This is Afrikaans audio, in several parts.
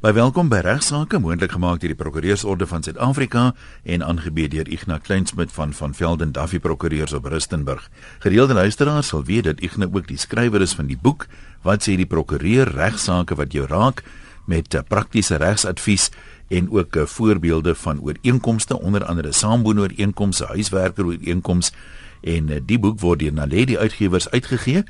By welkom by regsaake moontlik gemaak deur die Prokureursorde van Suid-Afrika en aangebied deur Ignas Kleinsmid van van Velden Duffy Prokureurs op Rustenburg. Gereelde luisteraars sal weet dat Ignas ook die skrywer is van die boek Wat sê die prokureur regsaake wat jou raak met eh, praktiese regsadvies en ook eh, voorbeelde van ooreenkomste onder andere saamboonooreenkomste, huiswerkerooreenkomste en eh, die boek word deur Naledi Uitgewers uitgegee.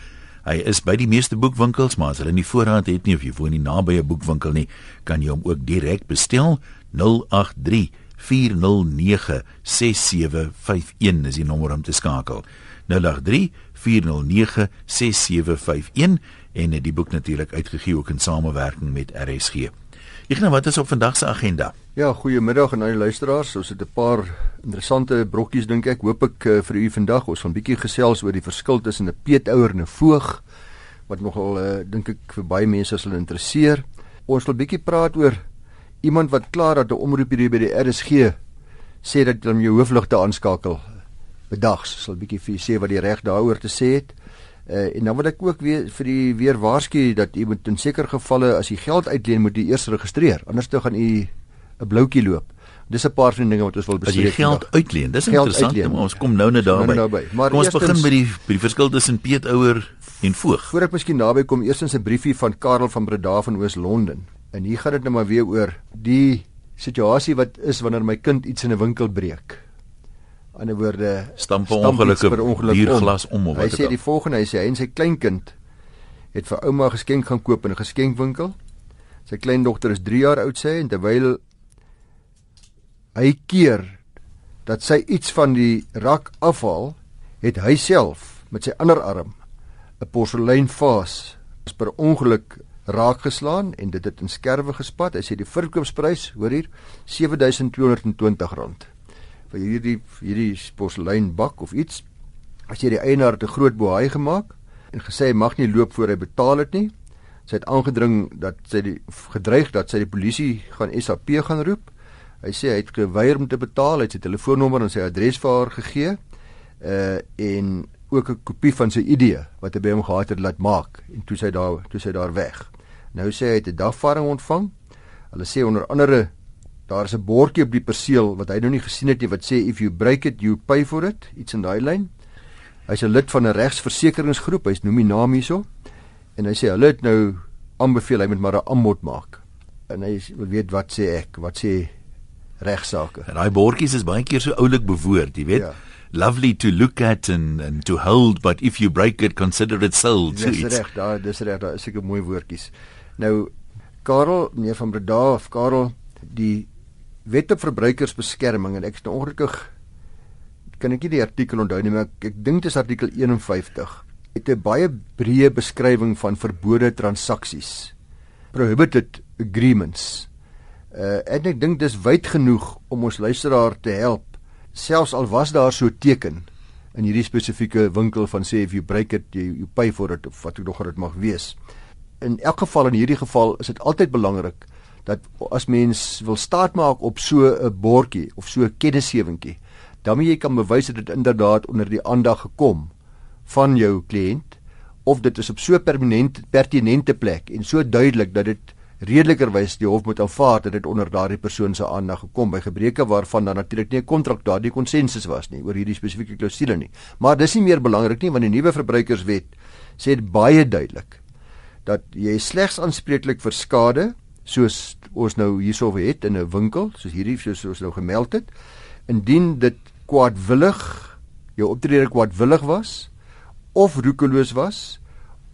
Hy is by die meeste boekwinkels, maar as hulle nie voorraad het nie of jy woon nie naby 'n boekwinkel nie, kan jy hom ook direk bestel 083 409 6751 is die nommer om te skakel. 083 409 6751 en die boek natuurlik uitgegee ook in samewerking met RSG. Nou wat is op vandag se agenda? Ja, goeiemiddag aan al die luisteraars. Ons het 'n paar interessante brokkies dink ek. Hoop ek uh, vir u vandag ons gaan bietjie gesels oor die verskil tussen 'n peetouer en 'n voog wat nogal uh, dink ek vir baie mense sal interesseer. Ons wil bietjie praat oor iemand wat klaar dat 'n omroep hier by die RSG sê dat jy om jou hoofligte aanskakel bedags. Sal bietjie vir u sê wat die reg daaroor te sê het. Uh, en dan wil ek ook weer vir u weer waarsku dat u moet in sekere gevalle as u geld uitleen moet u eers registreer. Anders dan gaan u 'n bloukie loop. Dis 'n paar van die dinge wat ons wil bespreek. As jy geld vandag. uitleen, dis geld interessant, uitleen. maar ons kom nou net daarby. Nou maar kom ons begin met die by die verskil tussen peetouer en voog. Voordat ek miskien naby kom, eerstens 'n briefie van Karel van Breda van Oos-London. En hier gaan dit nou maar weer oor die situasie wat is wanneer my kind iets in 'n winkel breek. In 'n woorde, stamp ongelukkige bierglas om of wat. Hy sê die volgende, hy sê hy en sy kleinkind het vir ouma geskenk gaan koop in 'n geskenkwinkel. Sy kleindogter is 3 jaar oud sê en terwyl hy keer dat sy iets van die rak afhaal, het hy self met sy ander arm 'n porseleinvaas per ongeluk raak geslaan en dit het in skerwe gespat. Hy sê die verkoopsprys, hoor hier, R7220 vir hierdie hierdie porseleinbak of iets. As jy die eienaar te groot bohaai gemaak en gesê hy mag nie loop voor hy betaal het nie. Sy het aangedring dat sy die gedreig dat sy die polisie gaan SAP gaan roep. Hy sê hy het geweier om te betaal, hy het sy telefoonnommer en sy adres vir haar gegee. Uh en ook 'n kopie van sy ID wat hy by hom gehad het laat maak en toe sy daar toe sy daar weg. Nou sê hy het 'n dagvaarding ontvang. Hulle sê onder andere daar is 'n bordjie op die perseel wat hy nou nie gesien het nie wat sê if you break it you pay for it, iets in daai lyn. Hy's 'n lid van 'n regsversekeringsgroep, hy's noem die naam hierso. En hy sê hulle het nou aanbeveel hy moet maar 'n aanbod maak. En hy wil weet wat sê ek? Wat sê regsaake. En daai bordjies is baie keer so oulik bewoord, jy weet. Ja. Lovely to look at and and to hold, but if you break it, consider it sold. Dis reg, daar dis reg, daar is seker mooi woordjies. Nou Karel, meneer van Breda of Karel, die Wet op Verbruikersbeskerming en ek is nou ongelukkig kan ek nie die artikel onthou nie, maar ek, ek dink dit is artikel 51. Het 'n baie breë beskrywing van verbode transaksies. Prohibited agreements Uh en ek dink dis wyd genoeg om ons luisteraar te help. Selfs al was daar so teken in hierdie spesifieke winkel van sê if you break it you, you pay for it of wat ook nog dit mag wees. In elk geval in hierdie geval is dit altyd belangrik dat as mens wil staatmaak op so 'n bordjie of so 'n kennisgewentjie, dan moet jy kan bewys dat dit inderdaad onder die aandag gekom van jou kliënt of dit is op so permanent pertinente plek en so duidelik dat dit redelikerwys die hof moet aanvaar dat dit onder daardie persoon se aandag gekom by gebreke waarvan dan natuurlik nie 'n kontrak daardie konsensus was nie oor hierdie spesifieke klousule nie. Maar dis nie meer belangrik nie want die nuwe verbruikerswet sê dit baie duidelik dat jy slegs aanspreeklik vir skade soos ons nou hierso het in 'n winkel soos hierdie soos ons nou gemeld het indien dit kwaadwillig jou optrede kwaadwillig was of roekeloos was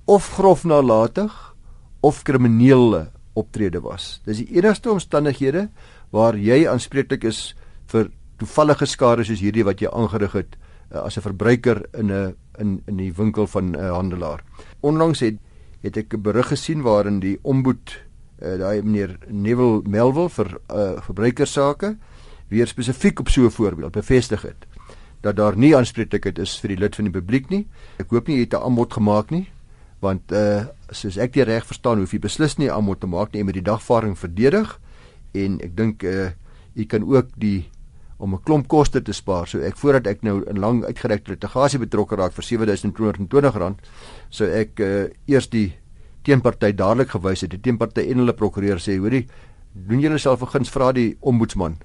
of grof nalatig of kriminele optrede was. Dis die enigste omstandighede waar jy aanspreeklik is vir toevallige skade soos hierdie wat jy aangerig het uh, as 'n verbruiker in 'n in in die winkel van 'n uh, handelaar. Onlangs het het ek 'n berig gesien waarin die omboed uh, daai meneer Neville Melville vir uh, verbruikersake weer spesifiek op so 'n voorbeeld bevestig het dat daar nie aanspreeklikheid is vir die lid van die publiek nie. Ek hoop nie jy het 'n aanbod gemaak nie want uh soos ek dit reg verstaan hoef jy beslis nie aan moet te maak nie met die dagvaarding verdedig en ek dink uh jy kan ook die om 'n klomp koste te spaar so ek voordat ek nou in lang uitgerekte litigasie betrokke raak vir R7220 so ek uh eers die teenparty dadelik gewys het, die teenparty en hulle prokureur sê, hoorie, doen julle self 'n guns vra die ombudsman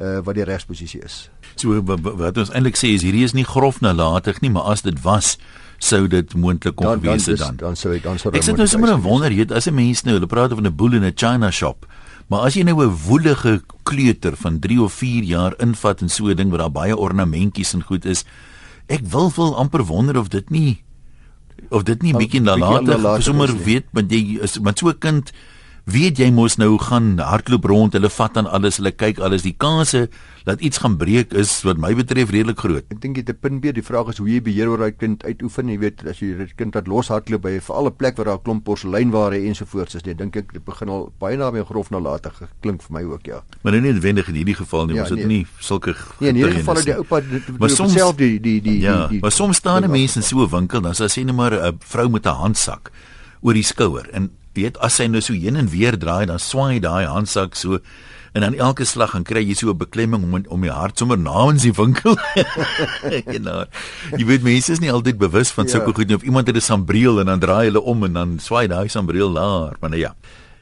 uh wat die regsposisie is. So wat ons eintlik sê is hierdie is nie grof nalatig nie, maar as dit was sou dit moontlik kon dan, gewees het dan. Dan sou dan sou Ek sit nou sommer 'n wonder, weet, as 'n mens nou, hulle praat van 'n boel in 'n China shop. Maar as jy nou 'n woelige kleuter van 3 of 4 jaar invat en so 'n ding waar daar baie ornamentjies en goed is, ek wil wil amper wonder of dit nie of dit nie 'n bietjie nalatig sommer weet, want jy is met so 'n kind weet jy mos nou gaan hardloop rond, hulle vat aan alles, hulle kyk alles, die kanse dat iets gaan breek is wat my betref redelik groot. Ek dink dit is 'n punt B, die vraag is hoe jy beheer oor daai kind uitoefen, jy weet as jy dit kind wat los hardloop by vir alle plek waar daar 'n klomp porseleinware ensovoorts is, nee, dink ek dit begin al baie na my grof nalatig klink vir my ook ja. Maar nou nie noodwendig in hierdie geval nie, ja, ons het nee. nie sulke Nee, in hierdie geval het die oupa self die die die ja, die, die Maar soms staan 'n mens in so 'n winkel, dan sê jy net maar 'n vrou met 'n handsak oor die skouer en weet as hy nou so heen en weer draai dan swaai daai handsak so en dan elke slag dan kry jy so 'n beklemming om om die hart sommer namens die winkel. you know. Jy weet mense is nie altyd bewus van sulke ja. goed nie of iemand het 'n sambreel en dan draai hulle om en dan swaai daai sambreel daar, maar nou ja.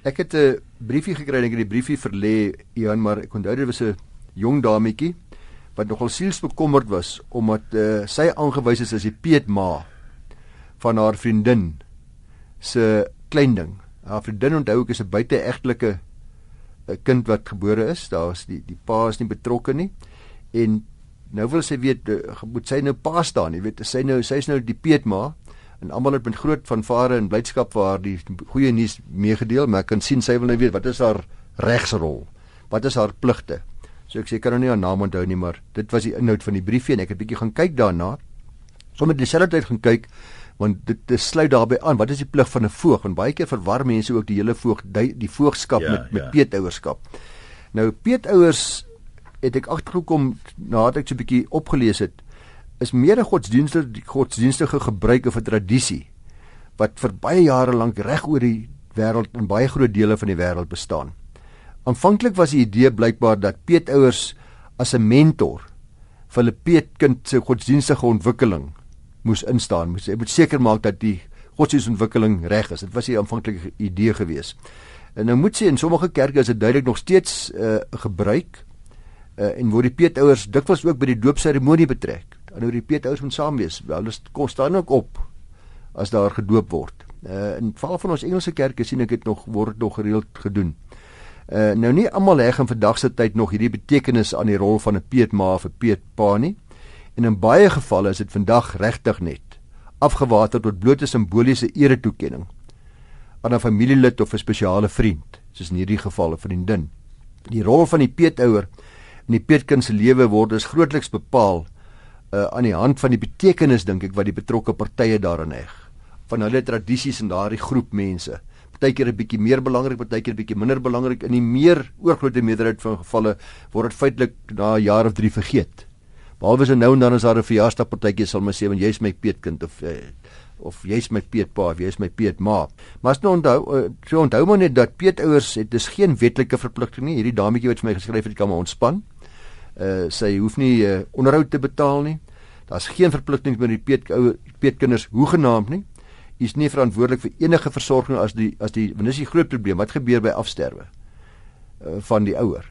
Ek het 'n briefie gekry, ek het die briefie verlê, Johan, maar ek onthou dit was 'n jong dametjie wat nogal sielsbekommerd was omdat uh, sy aangewys is as die peetma van haar vriendin se klein ding. Haar vriendin onthou ek is 'n buiteegtelike 'n eh, kind wat gebore is. Daar's die die pa is nie betrokke nie. En nou wil sy weet eh, moet sy nou pa staan, jy weet, sy nou sy's nou die peetma en almal het met groot vanvare en blydskap vir haar die goeie nuus meegedeel, maar ek kan sien sy wil nou weet wat is haar regsrol? Wat is haar pligte? So ek sê kan nou nie haar naam onthou nie, maar dit was die inhoud van die briefie en ek het bietjie gaan kyk daarna. Sommige dieselfde tyd gaan kyk want dit, dit sluit daarbey aan wat is die plig van 'n voog want baie keer verwar mense ook die hele voog die, die voogskap ja, met met ja. peetouerskap. Nou peetouers het ek agtergekom nadat ek so 'n bietjie opgelees het is meer 'n godsdienstige die godsdienstige gebruik of 'n tradisie wat vir baie jare lank reg oor die wêreld in baie groot dele van die wêreld bestaan. Aanvanklik was die idee blykbaar dat peetouers as 'n mentor vir hulle peetkind se godsdienstige ontwikkeling moes instaan. Moes hy moet seker maak dat die godsdienstontwikkeling reg is. Dit was die aanvanklike idee gewees. En nou moet sê in sommige kerke is dit duidelik nog steeds uh, gebruik uh, en word die peetouers dikwels ook by die doopseremonie betrek. Dan nou die peetouers moet saam wees. Wel, hulle kom staan ook op as daar gedoop word. Uh, in geval van ons Engelse kerke sien ek dit nog word nog gereeld gedoen. Uh, nou nie almal heg in vandag se tyd nog hierdie betekenis aan die rol van 'n peetma of 'n peetpa nie. En in baie gevalle is dit vandag regtig net afgewater tot blote simboliese eretoekenning aan 'n familielid of 'n spesiale vriend, soos in hierdie geval 'n vriendin. Die rol van die peetouer in die peetkind se lewe word dus grootliks bepaal uh, aan die hand van die betekenis dink ek wat die betrokke partye daarin heg van hulle tradisies en daardie groep mense. Partykeer 'n bietjie meer belangrik, partykeer 'n bietjie minder belangrik. In die meer oorgrootste meerderheid van gevalle word dit feitelik na 'n jaar of 3 vergeet. Behalwe so nou en dan as daar 'n verjaarsdagpartytjie sal my sê want jy's my peetkind of eh, of jy's my peetpa of jy's my peetma. Maar as nou onthou, uh, so onthou maar net dat peetouers het dis geen wetlike verpligting nie. Hierdie dametjie wat vir my geskryf het, kan maar ontspan. Uh sy hoef nie uh, onderhoud te betaal nie. Daar's geen verpligting met die peetouer peetkinders hoegenaamd nie. U is nie verantwoordelik vir enige versorging as die as die want dis die groot probleem wat gebeur by afsterwe uh, van die ouer.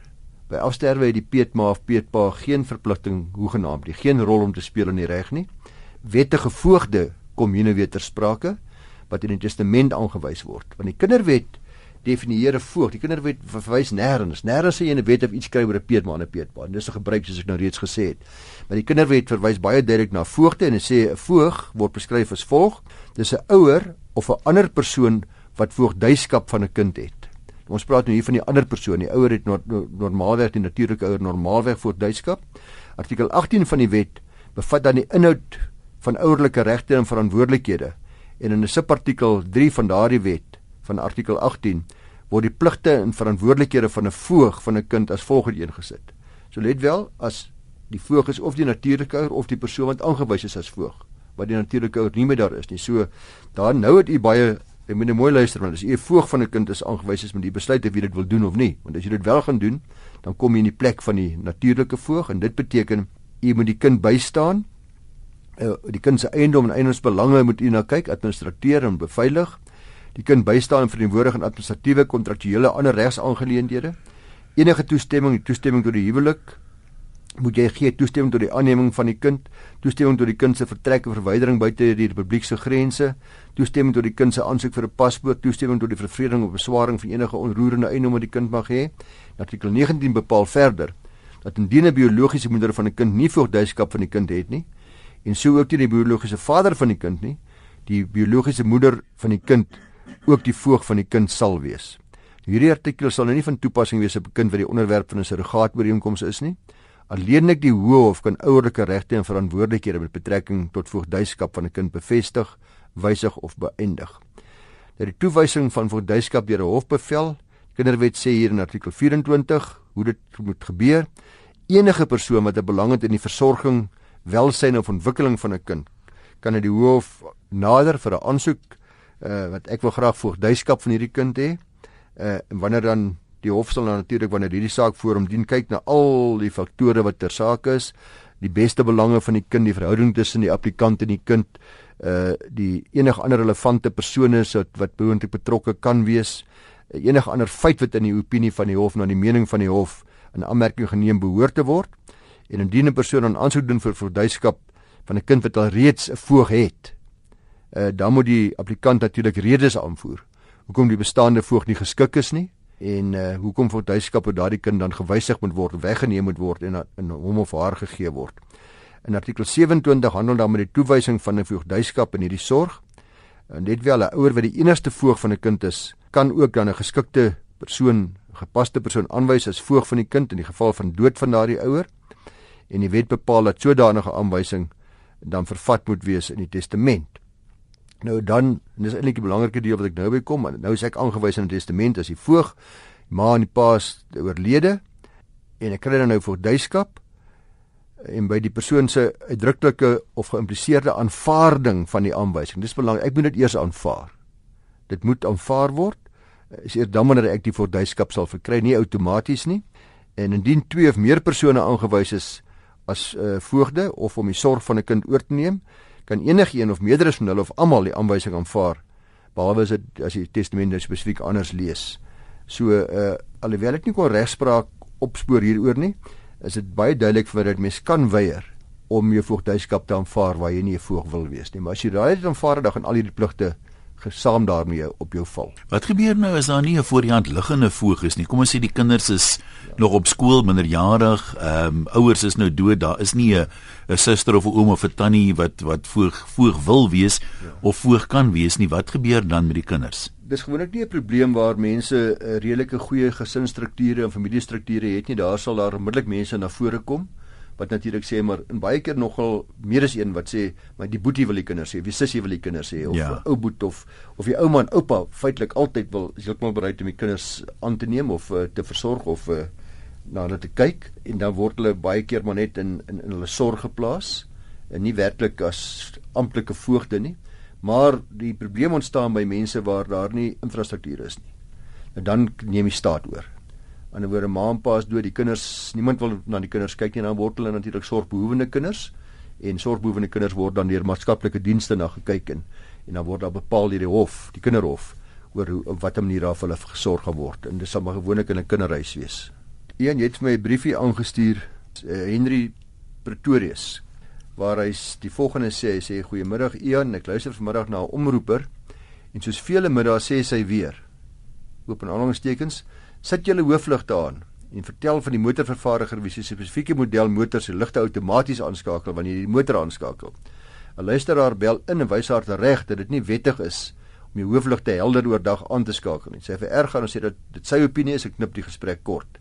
By afsterwe het die peetma of peetpa geen verpligting hoegenaamd nie, geen rol om te speel in die reg nie. Wettige voogde kom hier nou weer ter sprake wat in die testament aangewys word. Want die kinderwet definieer 'n voog. Die kinderwet verwys nêrens. Nêrens sê jy in 'n wet of iets skryf oor 'n peetma en 'n peetpa. En dis 'n gebruik soos ek nou reeds gesê het. Maar die kinderwet verwys baie duidelik na voogde en dit sê 'n voog word beskryf as volg: Dis 'n ouer of 'n ander persoon wat voogdyskap van 'n kind het. Ons praat nou hier van die ander persoon. Die ouer het no normaalweg die natuurlike ouer normaalweg voogdyskap. Artikel 18 van die wet bevat dan die inhoud van ouerlike regte en verantwoordelikhede. En in 'n subartikel 3 van daardie wet van artikel 18 word die pligte en verantwoordelikhede van 'n voog van 'n kind as volg uiteengesit. So let wel as die voog is of die natuurlike ouer of die persoon wat aangewys is as voog wat die natuurlike ouer nie meer daar is nie. So daar nou het u baie Jy moet mooi luister want as jy 'n voog van 'n kind is aangewys is met die besluit of jy dit wil doen of nie. Want as jy dit wel gaan doen, dan kom jy in die plek van die natuurlike voog en dit beteken jy moet die kind bystaan. Uh, die kind se eiendom en eiendomsbelange moet jy na kyk, administreer en beveilig. die kind bystaan in verantwoordig en administratiewe kontraktuele ander regsaangeleenthede. Enige toestemming, toestemming tot die huwelik moet jy gee toestemming tot die aanneming van die kind, toestemming tot die kind se vertrek of verwydering buite die republiek se grense, toestemming tot die kind se aansoek vir 'n paspoort, toestemming tot die vervreding of beswaring van enige onroerende eiendom wat die kind mag hê. Artikel 19 bepaal verder dat indien 'n biologiese moeder van 'n kind nie voogdyskap van die kind het nie en sou ook nie die biologiese vader van die kind nie, die biologiese moeder van die kind ook die voog van die kind sal wees. Hierdie artikel sal nou nie van toepassing wees op 'n kind wat die onderwerp van 'n surrogaatooreenkoms is nie. Alleenlik die Hof kan ouerlike regte en verantwoordelikhede met betrekking tot voogdyskap van 'n kind bevestig, wysig of beëindig. Dat die toewysing van voogdyskap deur 'n hofbevel, Kinderwet sê hier in artikel 24 hoe dit moet gebeur. Enige persoon wat 'n belang het in die versorging, welsyn of ontwikkeling van 'n kind, kan na die hof nader vir 'n aansoek uh, wat ek wil graag voogdyskap van hierdie kind hê. Uh, en wanneer dan die hof sal natuurlik wanneer hierdie saak voor hom dien kyk na al die faktore wat ter saak is, die beste belange van die kind, die verhouding tussen die applikant en die kind, uh die enige ander relevante persone wat wat moontlik betrokke kan wees, enige ander feit wat in die opinie van die hof na die mening van die hof in aanmerking geneem behoort te word. En indien 'n persoon aan aansoek doen vir voogdyskap van 'n kind wat al reeds 'n voog het, uh dan moet die applikant natuurlik redes aanvoer. Hoekom die bestaande voog nie geskik is nie en uh hoekom voogdyskap op daardie kind dan gewysig moet word, weggeneem moet word en in hom of haar gegee word. In artikel 27 handel dan met die toewysing van 'n voogdyskap in hierdie sorg. En net wel 'n ouer wat die enigste voog van 'n kind is, kan ook dan 'n geskikte persoon, gepaste persoon aanwys as voog van die kind in die geval van dood van daardie ouer. En die wet bepaal dat sodanige aanwysing dan vervat moet wees in die testament. Nou dan, en dis eintlik die belangrike deel wat ek nou by kom, nou is ek aangewys in die testament as die voog, ma en die pa is oorlede en ek kry dan nou voogdyskap en by die persoon se uitdruklike of geïmpliseerde aanvaarding van die aanwysing. Dis belangrik. Ek moet dit eers aanvaar. Dit moet aanvaar word. Is eers dan wanneer ek die voogdyskap sal verkry, nie outomaties nie. En indien twee of meer persone aangewys is as uh, voogde of om die sorg van 'n kind oor te neem, kan enigiemand of meerderes van hulle of almal die aanwysing aanvaar behalwe as dit as die testament nou spesifiek anders lees. So uh alhoewel ek nie kon regspraak opspoor hieroor nie, is dit baie duidelik vir dat mens kan weier om jou voogdyskap te aanvaar waar jy nie 'n voog wil wees nie. Maar as jy daai aanvaar, dan gaan al hierdie pligte gesaam daarmee op jou val. Wat gebeur nou as daar nie 'n voor die hand liggende voog is nie? Kom ons sê die kinders is ja. nog op skool, minderjarig, ehm um, ouers is nou dood, daar is nie 'n 'n suster of 'n oom of 'n tannie wat wat voog voog wil wees ja. of voog kan wees nie. Wat gebeur dan met die kinders? Dis gewoonlik nie 'n probleem waar mense 'n redelike goeie gesinsstrukture en familiestrukture het nie. Daar sal daar onmiddellik mense na vore kom wat natuurlik sê maar in baie keer nogal meer as een wat sê maar die boetie wil die kinders hê, wie sussie wil die kinders hê of ja. ou boet of of die ouma en oupa feitelik altyd wil is heeltemal bereid om die kinders aan te neem of uh, te versorg of uh, na hulle te kyk en dan word hulle baie keer maar net in in, in hulle sorg geplaas en nie werklik as amptelike voogde nie. Maar die probleem ontstaan by mense waar daar nie infrastruktuur is nie. En dan neem die staat oor aan die woorde ma en pa is dood, die kinders, niemand wil na die kinders kyk nie, dan word hulle natuurlik sorgbehoevende kinders en sorgbehoevende kinders word dan deur maatskaplike dienste na gekyk en en dan word daar bepaal deur die hof, die kinderhof oor hoe op watter manier daar vir hulle gesorg gaan word. En dis sal maar gewoonlik in 'n kinderhuis wees. Een het my 'n briefie aangestuur, uh, Henry Pretorius, waar hy die volgende sê, hy sê goeiemiddag Ian, ek luister vanmiddag na 'n omroeper en soos vele middae sê sy weer. Oop en aanhalingstekens sit julle hoofligte aan en vertel van die motorvervaardiger wie se spesifieke model motor se ligte outomaties aanskakel wanneer jy die motor aanskakel. 'n Luisteraar bel in en wys haar reg dat dit nie wettig is om die hoofligte helder oordag aan te skakel nie. Sy vererger en sê dat dit sy opinie is, ek knip die gesprek kort.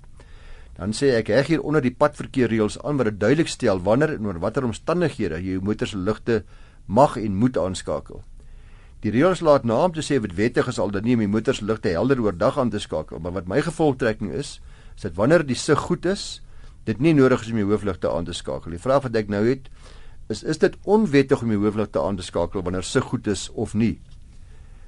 Dan sê ek heg hier onder die padverkeerreëls aan wat dit duidelik stel wanneer en onder watter omstandighede jy jou motor se ligte mag en moet aanskakel. Die reëls laat na om te sê wat wettig is al dan nie om die motors ligte helder oordag aan te skakel, maar wat my gevolgtrekking is, is dat wanneer die sig goed is, dit nie nodig is om die hoofligte aan te skakel. Die vraag wat ek nou het, is is dit onwettig om die hoofligte aan te skakel wanneer sig goed is of nie?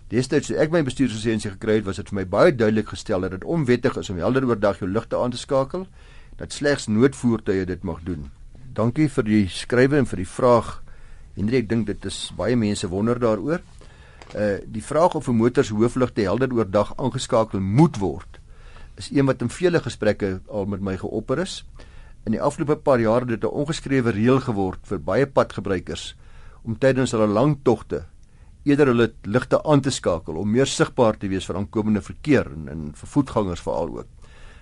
Destyds toe ek my bestuurslisensie gekry het, was dit vir my baie duidelik gestel dat dit onwettig is om helder oordag jou ligte aan te skakel, dat slegs noodvoertuie dit mag doen. Dankie vir die skrywe en vir die vraag. Hendrik, ek dink dit is baie mense wonder daaroor. Uh die vraag of 'n motor se hoofligte helder oordag aangeskakel moet word is een wat in vele gesprekke al met my geopper is. In die afgelope paar jare het dit 'n ongeskrewe reël geword vir baie padgebruikers om tydens hulle lang togte eerder hulle ligte aan te skakel om meer sigbaar te wees vir aankomende verkeer en, en vir voetgangers veral ook.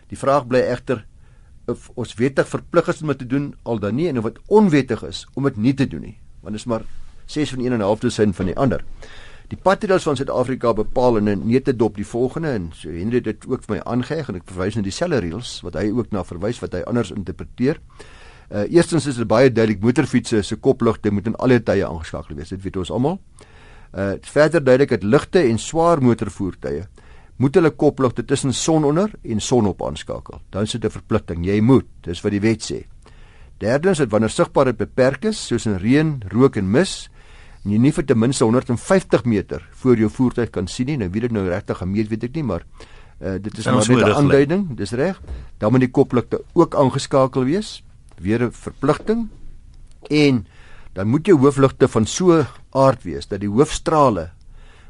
Die vraag bly egter of ons wettig verplig is om dit te doen al dan nie en of dit onwettig is om dit nie te doen nie want dit is maar 6 van 1 en 'n half dosyn van die ander. Die patreels van Suid-Afrika bepaal in 'n netedop die volgende en so Henry het dit ook vir my aangeheg en ek verwys na dieselfde reëls wat hy ook na verwys wat hy anders interpreteer. Uh eerstens is dit baie duidelik motorfietsse se kopligte moet in alle tye aangeskakel wees. Dit weet ons almal. Uh verder duidelik dat ligte en swaar motorvoertuie moet hulle kopligte tussen son onder en son op aanskakel. Dan is dit 'n verpligting. Jy moet. Dis wat die wet sê. Derdens dat wanneer sigbaarheid beperk is, soos in reën, rook en mis, en jy nie vir ten minste 150 meter voor jou voertuig kan sien nie, nou weet ek nou regtig gemeet weet ek nie, maar uh, dit is maar net 'n aanduiding, dis reg. Dan moet die kopligte ook aangeskakel wees. Weer 'n verpligting. En dan moet jou hoofligte van so aard wees dat die hoofstrale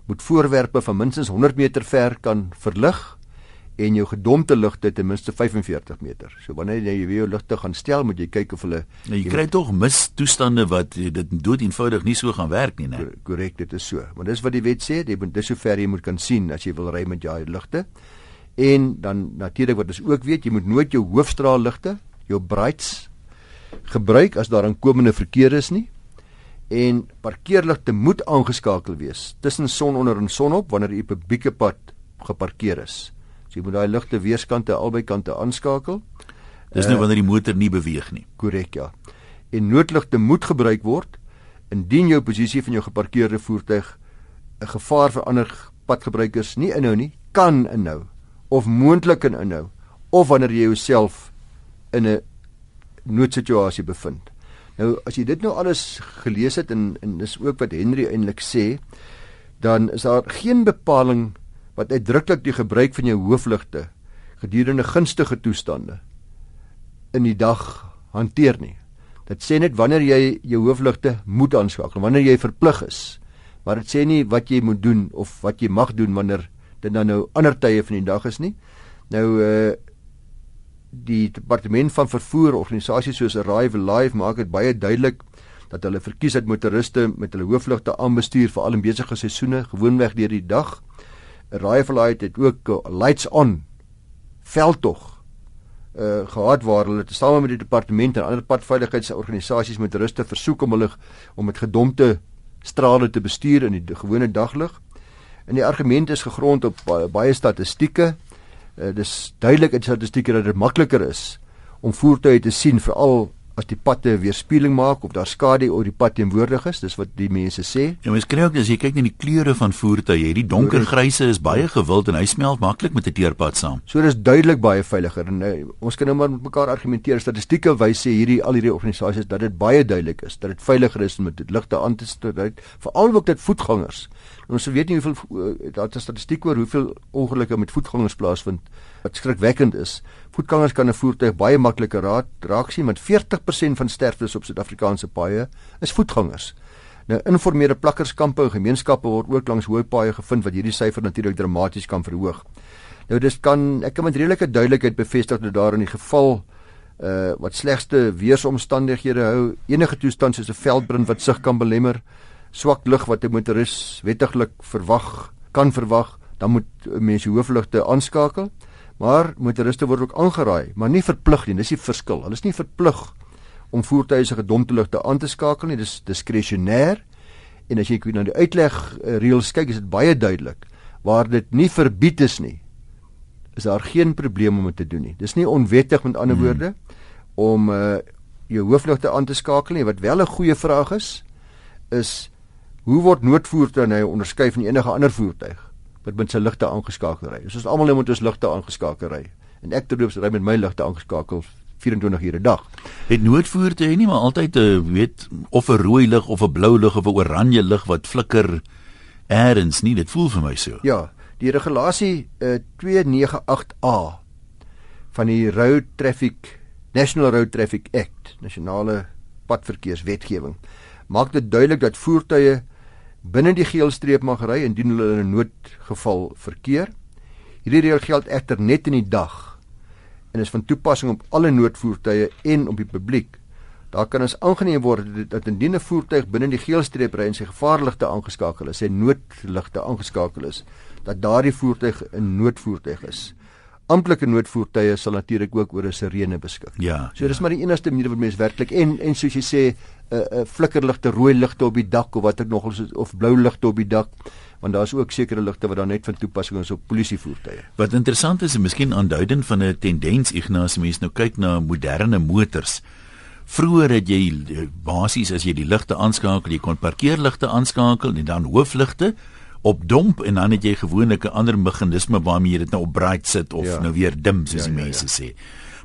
moet voorwerpe van minstens 100 meter ver kan verlig en jou gedompte ligte ten minste 45 meter. So wanneer jy weer jou ligte gaan stel, moet jy kyk of hulle nou, jy kry tog mis toestande wat dit dood eenvoudig nie so gaan werk nie, né? Korrek, dit is so. Want dis wat die wet sê, jy moet dis sover jy moet kan sien as jy wil ry met jou ligte. En dan natuurlik wat ons ook weet, jy moet nooit jou hoofstraalligte, jou brights gebruik as daar aankomende verkeer is nie en parkeerligte moet aangeskakel wees tussen son onder en son op wanneer jy op 'n publieke pad geparkeer is. So jy moet daai ligte weerskante albei kante aanskakel. Dis nou uh, wanneer die motor nie beweeg nie. Korrek ja. En noodligte moet gebruik word indien jou posisie van jou geparkeerde voertuig 'n gevaar vir ander padgebruikers nie inhou nie, kan inhou of moontlik kan inhou of wanneer jy jouself in 'n noodsituasie bevind. Nou as jy dit nou alles gelees het en en dis ook wat Henry eintlik sê, dan is daar geen bepaling wat uitdruklik die gebruik van jou hoofligte gedurende gunstige toestande in die dag hanteer nie. Dit sê net wanneer jy jou hoofligte moet aanskakel, wanneer jy verplig is. Maar dit sê nie wat jy moet doen of wat jy mag doen wanneer dit dan nou ander tye van die dag is nie. Nou uh die departement van vervoer organisasies soos Arrive Live maak dit baie duidelik dat hulle verkies dat motoriste met hulle hoofligte aanbestuur vir al in besige seisoene gewoonweg deur die dag. Arrive Live het ook lights on veldtog uh gehad waar hulle tesame met die departement en ander padveiligheidsorganisasies met ruste versoek om hulle om met gedompte strale te bestuur in die gewone daglig. En die argument is gegrond op baie statistieke uh, dis duidelik in statistieke dat dit makliker is om voertuie te sien veral as die padte weerspieëling maak of daar skade oor die pad teenwoordig is dis wat die mense sê. Ja mens kry ook as jy kyk na die kleure van voertuie hierdie donker gryse is baie gewild en hy smelt maklik met 'n teerpad saam. So dis duidelik baie veiliger en uh, ons kan nou maar met mekaar argumenteer. Statistieke wys sê hierdie al hierdie organisasies dat dit baie duidelik is dat dit veiliger is om dit ligte aan te steek veral ook dit voetgangers. Ons weet nie hoeveel eh, daar is statistiek oor hoeveel ongelukke met voetgangers plaasvind wat skrikwekkend is. Voetgangers kan 'n voertuig baie makliker raak raak sien met 40% van sterftes op Suid-Afrikaanse paaie is voetgangers. Nou informele plakkerskampe en gemeenskappe word ook langs hoë paaie gevind wat hierdie syfer natuurlik dramaties kan verhoog. Nou dis kan ek kan met redelike duidelikheid bevestig dat daar in die geval uh wat slegste weeromstandighede hou enige toestand soos 'n veldbrand wat sig kan belemmer swak lig wat 'n motoris wettiglik verwag kan verwag, dan moet mense hoofligte aanskakel. Maar motoriste word ook aangeraai, maar nie verplig nie. Dis die verskil. Hulle is nie verplig om voertuie se gedomte ligte aan te skakel nie. Dis diskresionêr. En as jy na die uitleg uh, reëls kyk, is dit baie duidelik waar dit nie verbied is nie. Is daar geen probleem om dit te doen nie. Dis nie onwettig met ander hmm. woorde om uh, jou hoofligte aan te skakel nie. Wat wel 'n goeie vraag is, is Hoe word noodvoertuie nou onderskei van enige ander voertuig wat met sy ligte aangeskakel ry? Ons is almal net met ons ligte aangeskakel ry. En ek terloops ry met my ligte aangeskakel 24 ure 'n dag. Het noodvoertuie nie maar altyd 'n uh, weet of 'n rooi lig of 'n blou lig of 'n oranje lig wat flikker eers nie, dit voel vir my so. Ja, die regulasie uh, 298A van die Road Traffic National Road Traffic Act, nasionale padverkeerswetgewing, maak dit duidelik dat voertuie binne die geel streep mag ry indien hulle in 'n noodgeval verkeer. Hierdie reël geld egter net in die dag en is van toepassing op alle noodvoertuie en op die publiek. Daar kan ons aangeneem word dat indien 'n voertuig binne die geel streep ry en sy gevaarligte aangeskakel is, sy noodligte aangeskakel is, dat daardie voertuig 'n noodvoertuig is amptelike noodvoertuie sal natuurlik ook oor 'n sirene beskik. Ja. So dis ja. maar die enigste manier wat mense werklik en en soos jy sê 'n uh, uh, flikkerligte, rooi ligte op die dak of wat ek nogal of blou ligte op die dak want daar's ook sekere ligte wat dan net van toepassing is op polisievoertuie. Wat interessant is en miskien aanduidend van 'n tendens Ignas mense nou kyk na moderne motors. Vroeger het jy eh, basies as jy die ligte aanskakel, jy kon parkeerligte aanskakel en dan hoofligte op domp en dan het jy gewoonlik 'n ander meganisme waarmee jy dit nou op bright sit of ja. nou weer dim soos ja, die mense ja, ja. sê.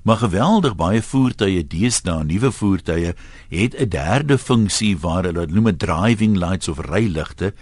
Maar geweldig baie voertuie deesdae, nuwe voertuie het 'n derde funksie waar hulle noem dit driving lights of ryligte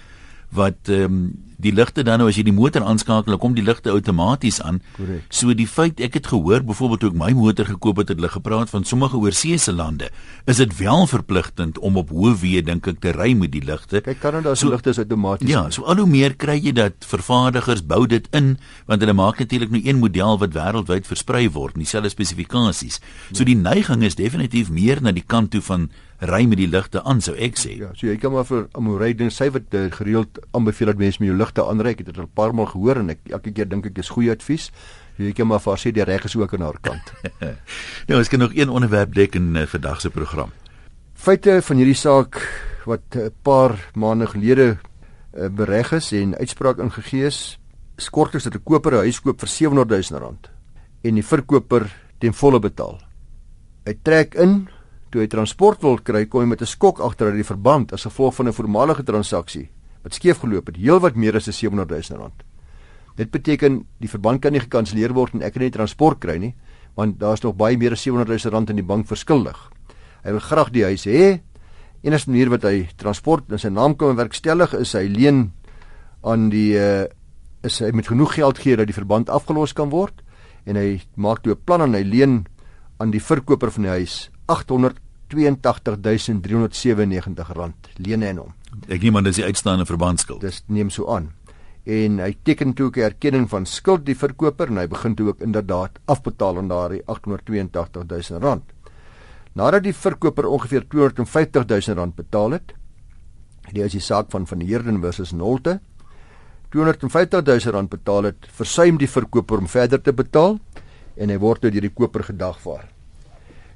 wat ehm um, die ligte dan nou as jy die motor aanskakel, kom die ligte outomaties aan. Correct. So die feit ek het gehoor byvoorbeeld toe ek my motor gekoop het, het hulle gepraat van sommige oorseese lande, is dit wel verpligtend om op hoë weë dink ek te ry met die ligte. Kyk, Kanada se so, ligte is outomaties. Ja, so al hoe meer kry jy dat vervaardigers bou dit in want hulle maak natuurlik nou een model wat wêreldwyd versprei word, dieselfde spesifikasies. So die neiging is definitief meer na die kant toe van ry met die ligte aan sou ek sê. Ja, so jy kan maar vir Amorey ding sê wat uh, gereeld aanbeveel dat mense met jou ligte aanry. Ek het dit al 'n paar maal gehoor en ek elke keer dink ek dis goeie advies. Jy kan maar vir sê die reg is ook aan haar kant. nou, ons kan nog een onderwerp dek in uh, vandag se program. Feite van hierdie saak wat 'n uh, paar maande gelede uh, bereg is en uitspraak ingegee is, skort is dat 'n koper 'n huis koop vir 700 000 rand en die verkoper ten volle betaal. Hy trek in toe hy transport wil kry, kom hy met 'n skok agter uit die verband as gevolg van 'n voormalige transaksie wat skeef geloop het, heelwat meer as 700 000 rand. Dit beteken die verband kan nie gekanselleer word en ek kan nie transport kry nie, want daar's nog baie meer as 700 000 rand in die bank verskuldig. Hy wil graag die huis hê. Enigste manier wat hy transport in sy naam kan werkstellig is hy leen aan die uh, is hy met genoeg geld gee dat die verband afgelos kan word en hy maak toe 'n plan en hy leen aan die verkoper van die huis 882397 rand leen hy hom. Ek neem aan dis die uitstaande verbandskuld. Dis neem so aan. En hy teken toe 'n erkenning van skuld die verkoper en hy begin toe ook inderdaad afbetaal aan daardie 882000 rand. Nadat die verkoper ongeveer 250000 rand betaal het, die is die saak van van Heerden versus Nolte 250000 rand betaal het, versuim die verkoper om verder te betaal en hy word deur die koper gedagvaar.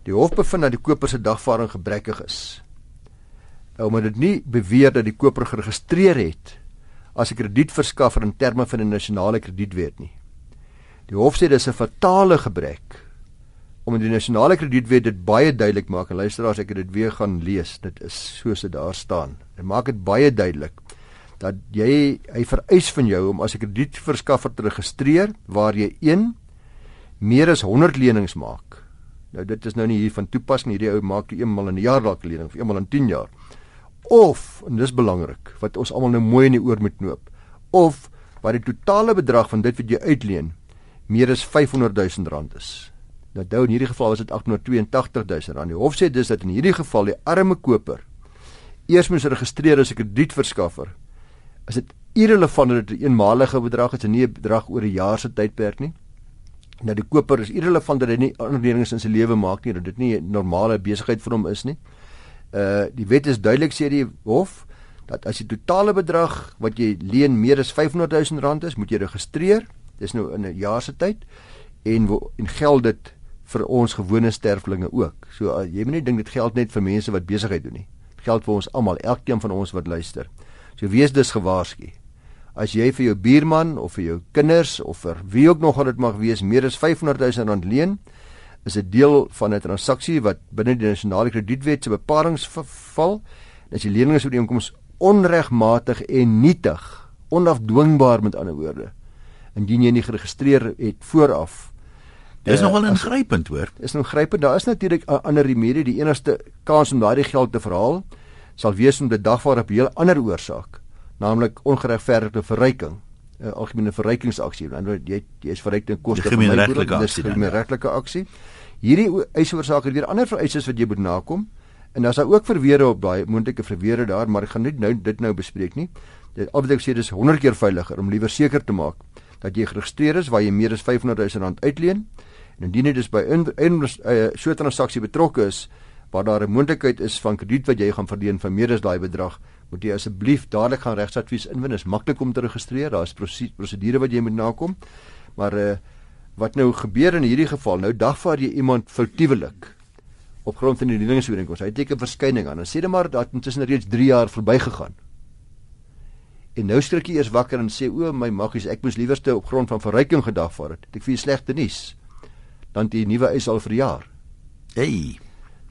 Die hof bevind dat die koper se dagvaarding gebrekkig is. Nou moet dit nie beweer dat die koper geregistreer het as 'n kredietverskaffer in terme van 'n nasionale kredietwet nie. Die hof sê dis 'n fatale gebrek omdat die nasionale kredietwet dit baie duidelik maak. En luisteraars ek het dit weer gaan lees. Dit is soos dit daar staan. Dit maak dit baie duidelik dat jy hy vereis van jou om as 'n kredietverskaffer te registreer waar jy 1 meer as 100 lenings maak. Nou dit is nou nie hier van toepassing hierdie ou maak jy eenmal in 'n jaar dalk lening of eenmal in 10 jaar. Of en dis belangrik wat ons almal nou mooi in die oor moet knoop. Of wat die totale bedrag van dit wat jy uitleen meer as 500 000 rand is. Nou dou in hierdie geval was dit 882 000 rand. Die hof sê dus dat in hierdie geval die arme koper eers moet registreer as 'n kredietverskaffer. Is dit irrelevant dat dit 'n eenmalige bedrag is en nie 'n bedrag oor 'n jaar se tydperk nie? dat die koper is irrelevant dat hy nie ondernemings in sy lewe maak nie dat dit nie 'n normale besigheid vir hom is nie. Uh die wet is duidelik sê die hof dat as die totale bedrag wat jy leen meer as 500 000 rand is, moet jy registreer. Dis nou in 'n jaar se tyd en en geld dit vir ons gewone sterflinge ook. So uh, jy moet nie dink dit geld net vir mense wat besigheid doen nie. Dit geld vir ons almal, elkeen van ons wat luister. So wees dus gewaarsku as jy vir jou buurman of vir jou kinders of vir wie ook nog al dit mag wees meer as 500 000 rand leen, is dit deel van 'n transaksie wat binne die nasionale kredietwet se bepalinge val. As die leningsooreenkoms onregmatig en nietig, onafdwingbaar met ander woorde, indien jy nie geregistreer het vooraf Dis uh, nogal ingrypend hoor. Is ingrypend. Daar is natuurlik 'n ander remedie. Die enigste kans om daardie geld te verhaal sal wees om dit dagvaar op 'n heel ander oorsaak naamlik ongeregverdigde verryking 'n uh, algemene verrykingsaksie. Dan jy jy is verryk ten koste van my boere, dis 'n regtelike aksie. Hierdie eisoorsaak het weer ander vereistes wat jy moet nakom En daar's daar ook verweere op daai moontlike verweere daar, maar ek gaan nie nou dit nou bespreek nie. Dit ek sê dis 100 keer veiliger om liewer seker te maak dat jy geregistreer is waar jy meer as 500 000 rand uitleen. En indien jy dus by 'n uh, so 'n transaksie betrokke is waar daar 'n moontlikheid is van krediet wat jy gaan verdien van meer as daai bedrag, moet jy asseblief dadelik gaan regsadvies inwin. Dit is maklik om te registreer. Daar is prosedure wat jy moet nakom. Maar uh, wat nou gebeur in hierdie geval? Nou dagvaar jy iemand foutiewelik op grond van die leningsooreenkoms. Hy teken verskyning aan. Dan sê dit maar dat intussen reeds 3 jaar verbygegaan. En nou skrik jy eers wakker en sê o my maggies, ek moes liewerste op grond van verryking gedagvaar het. Ek vir slegte nuus. Dan die nuwe eis al verjaar. Hey.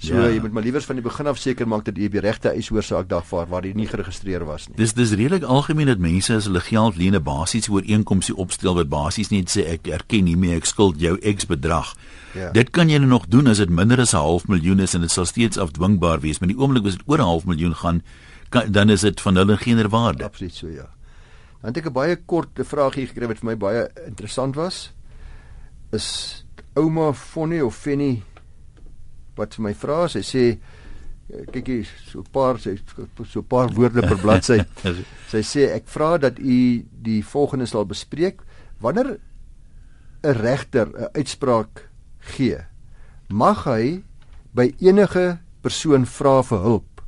So ja. jy moet maar liewers van die begin af seker maak dat jy die regte eisoorsaak dagvaar waar jy nie geregistreer was nie. Dis dis redelik algemeen dat mense as hulle geld leen 'n basiese ooreenkoms opstel wat basies net sê ek erken nie meer ek skuld jou X bedrag. Ja. Dit kan jy nog doen as dit minder as 'n half miljoen is en dit sal steeds afdwingbaar wees, maar die oomblik as dit oor 'n half miljoen gaan, kan, dan is dit van hulle geen waarde. Absoluut so ja. Dan het ek 'n baie kort vraagie gekry wat vir my baie interessant was. Is ouma Fonnie of Fennie wat vir my vra, sy sê kyk hier so 'n paar sy so 'n paar woorde per bladsy. sy sê ek vra dat u die volgende sal bespreek wanneer 'n regter 'n uitspraak gee. Mag hy by enige persoon vra vir hulp?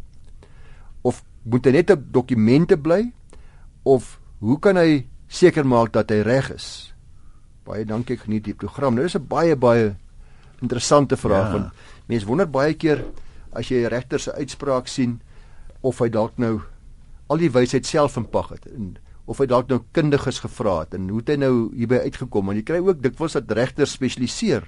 Of moet hy net op dokumente bly? Of hoe kan hy seker maak dat hy reg is? Baie dankie geniet die program. Nou is 'n baie baie interessante vraag ja. want mense wonder baie keer as jy 'n regter se uitspraak sien of hy dalk nou al die wysheid self inpak het en of hy dalk nou kundiges gevra het en hoe het hy nou hierby uitgekom want jy kry ook dikwels dat regters spesialiseer.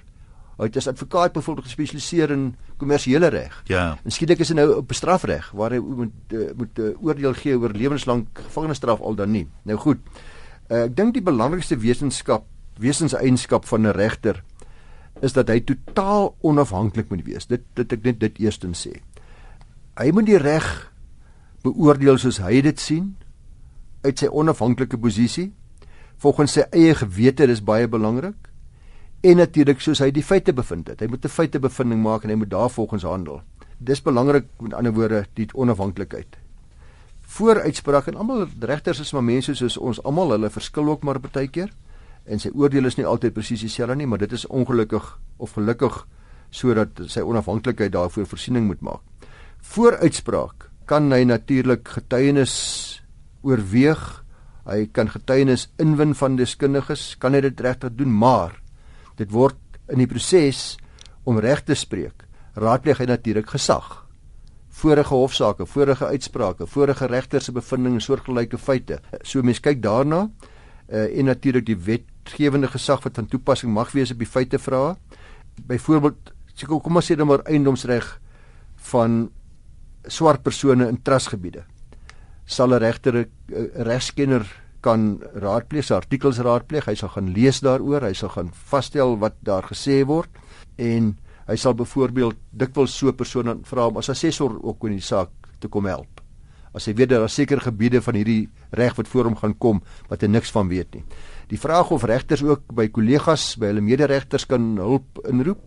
Hy het as advokaat byvoorbeeld gespesialiseer in kommersiële reg. Ja. En skielik is hy nou op strafreg waar hy moet uh, moet uh, oordeel gee oor lewenslang gevangenisstraf al dan nie. Nou goed. Uh, ek dink die belangrikste wetenskap wesenseienskap van 'n regter is dat hy totaal onafhanklik moet wees. Dit dit ek net dit eerstens sê. Hy moet die reg beoordeel soos hy dit sien uit sy onafhanklike posisie volgens sy eie gewete dis baie belangrik en natuurlik soos hy die feite bevind het. Hy moet 'n feitebevinding maak en hy moet daarvolgens handel. Dis belangrik met ander woorde die onafhanklikheid. Vooruitspraak en almal regters is maar mense soos ons almal, hulle verskil ook maar baie keer en sy oordeel is nie altyd presies dieselfde nie, maar dit is ongelukkig of gelukkig sodat sy onafhanklikheid daarvoor voorsiening moet maak. Voor uitspraak kan hy natuurlik getuienis oorweeg. Hy kan getuienis inwin van deskundiges, kan hy dit regtig doen, maar dit word in die proses om reg te spreek, raadpleeg hy natuurlik gesag. Vorige hofsaake, vorige uitsprake, vorige regter se bevindinge soortgelyke feite. So mense kyk daarna uh, en natuurlik die wet wetgewende gesag wat van toepassing mag wees op die feite vrae. Byvoorbeeld, kom ons sê dan maar eiendomsreg van swart persone in trustgebiede. Sal 'n regter 'n regskenner kan raadpleeg, artikels raadpleeg, hy sal gaan lees daaroor, hy sal gaan vasstel wat daar gesê word en hy sal byvoorbeeld dikwels so 'n persoon vra om as assessor ook in die saak te kom help. As hy weet dat daar seker gebiede van hierdie reg wat voor hom gaan kom wat hy niks van weet nie die vraag of regters ook by kollegas by hulle mederegters kan hulp inroep.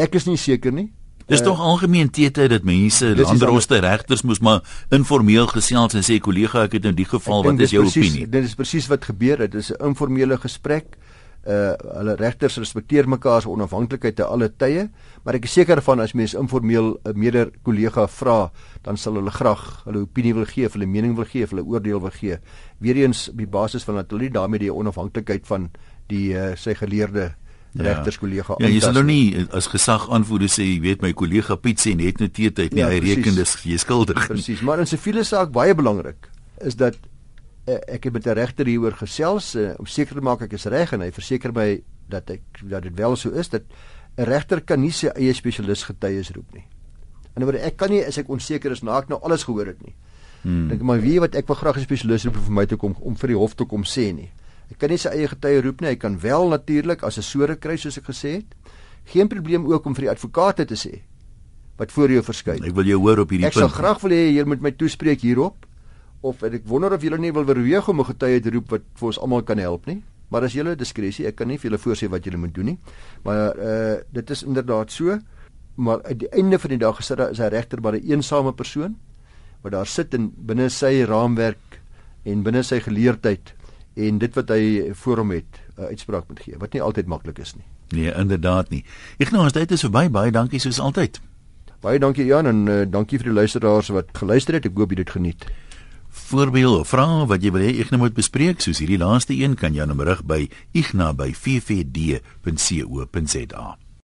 Ek is nie seker nie. Dis uh, tog algemeen teete dat mense landroste regters moes maar informeel gesels en sê kollega ek het in die geval wat is jou opinie? Dit is presies wat gebeur het. Dit is 'n informele gesprek uh hulle regters respekteer mekaar se onafhanklikheid te alle tye, maar ek is seker van as mense informeel 'n mede kollega vra, dan sal hulle graag hulle opinie wil gee, hulle mening wil gee, hulle oordeel wil gee. Weereens op die basis van natuurlik daarmee die onafhanklikheid van die uh, sy geleerde ja. regters kollega. Ja, jy sal nou nie as gesag aanvoer sê jy weet my kollega Piet sê net noteer tyd nie, ja, hy reken dis jy skuldig. Presies, maar in siviele saak baie belangrik is dat Eh, ek het met 'n regter hieroor gesels uh, om seker te maak ek is reg en hy verseker my dat ek dat dit wel so is dat 'n regter kan nie sy eie spesialis getuies roep nie. In 'n woord ek kan nie as ek onseker is na ek nou alles gehoor het nie. Hmm. Dink maar wie wat ek wil graag 'n spesialis roep vir my toe kom om vir die hof toe kom sê nie. Ek kan nie sy eie getuie roep nie. Hy kan wel natuurlik as 'n sore kry soos ek gesê het. Geen probleem ook om vir die advokate te sê wat voor jou verskyn. Ek wil jou hoor op hierdie ek punt. Ek sal graag wil hê jy moet my toespreek hierop of ek wonder of julle nie wil beweeg om 'n getuie te roep wat vir ons almal kan help nie. Maar as julle diskresie, ek kan nie vir julle voorsê wat julle moet doen nie. Maar uh dit is inderdaad so. maar aan die einde van die dag is daar is hy regter maar 'n eensame persoon wat daar sit en binne sy raamwerk en binne sy geleerdheid en dit wat hy voor hom het 'n uitspraak moet gee wat nie altyd maklik is nie. Nee, inderdaad nie. Ignas, dit is verby. Baie dankie soos altyd. Baie dankie Jan en uh, dankie vir die luisteraars wat geluister het. Ek hoop jy het dit geniet. Voorbeelde of vrae wat jy wil hê ek moet bespreek, soos hierdie laaste een, kan jy nou berig by igna@ffd.co.za.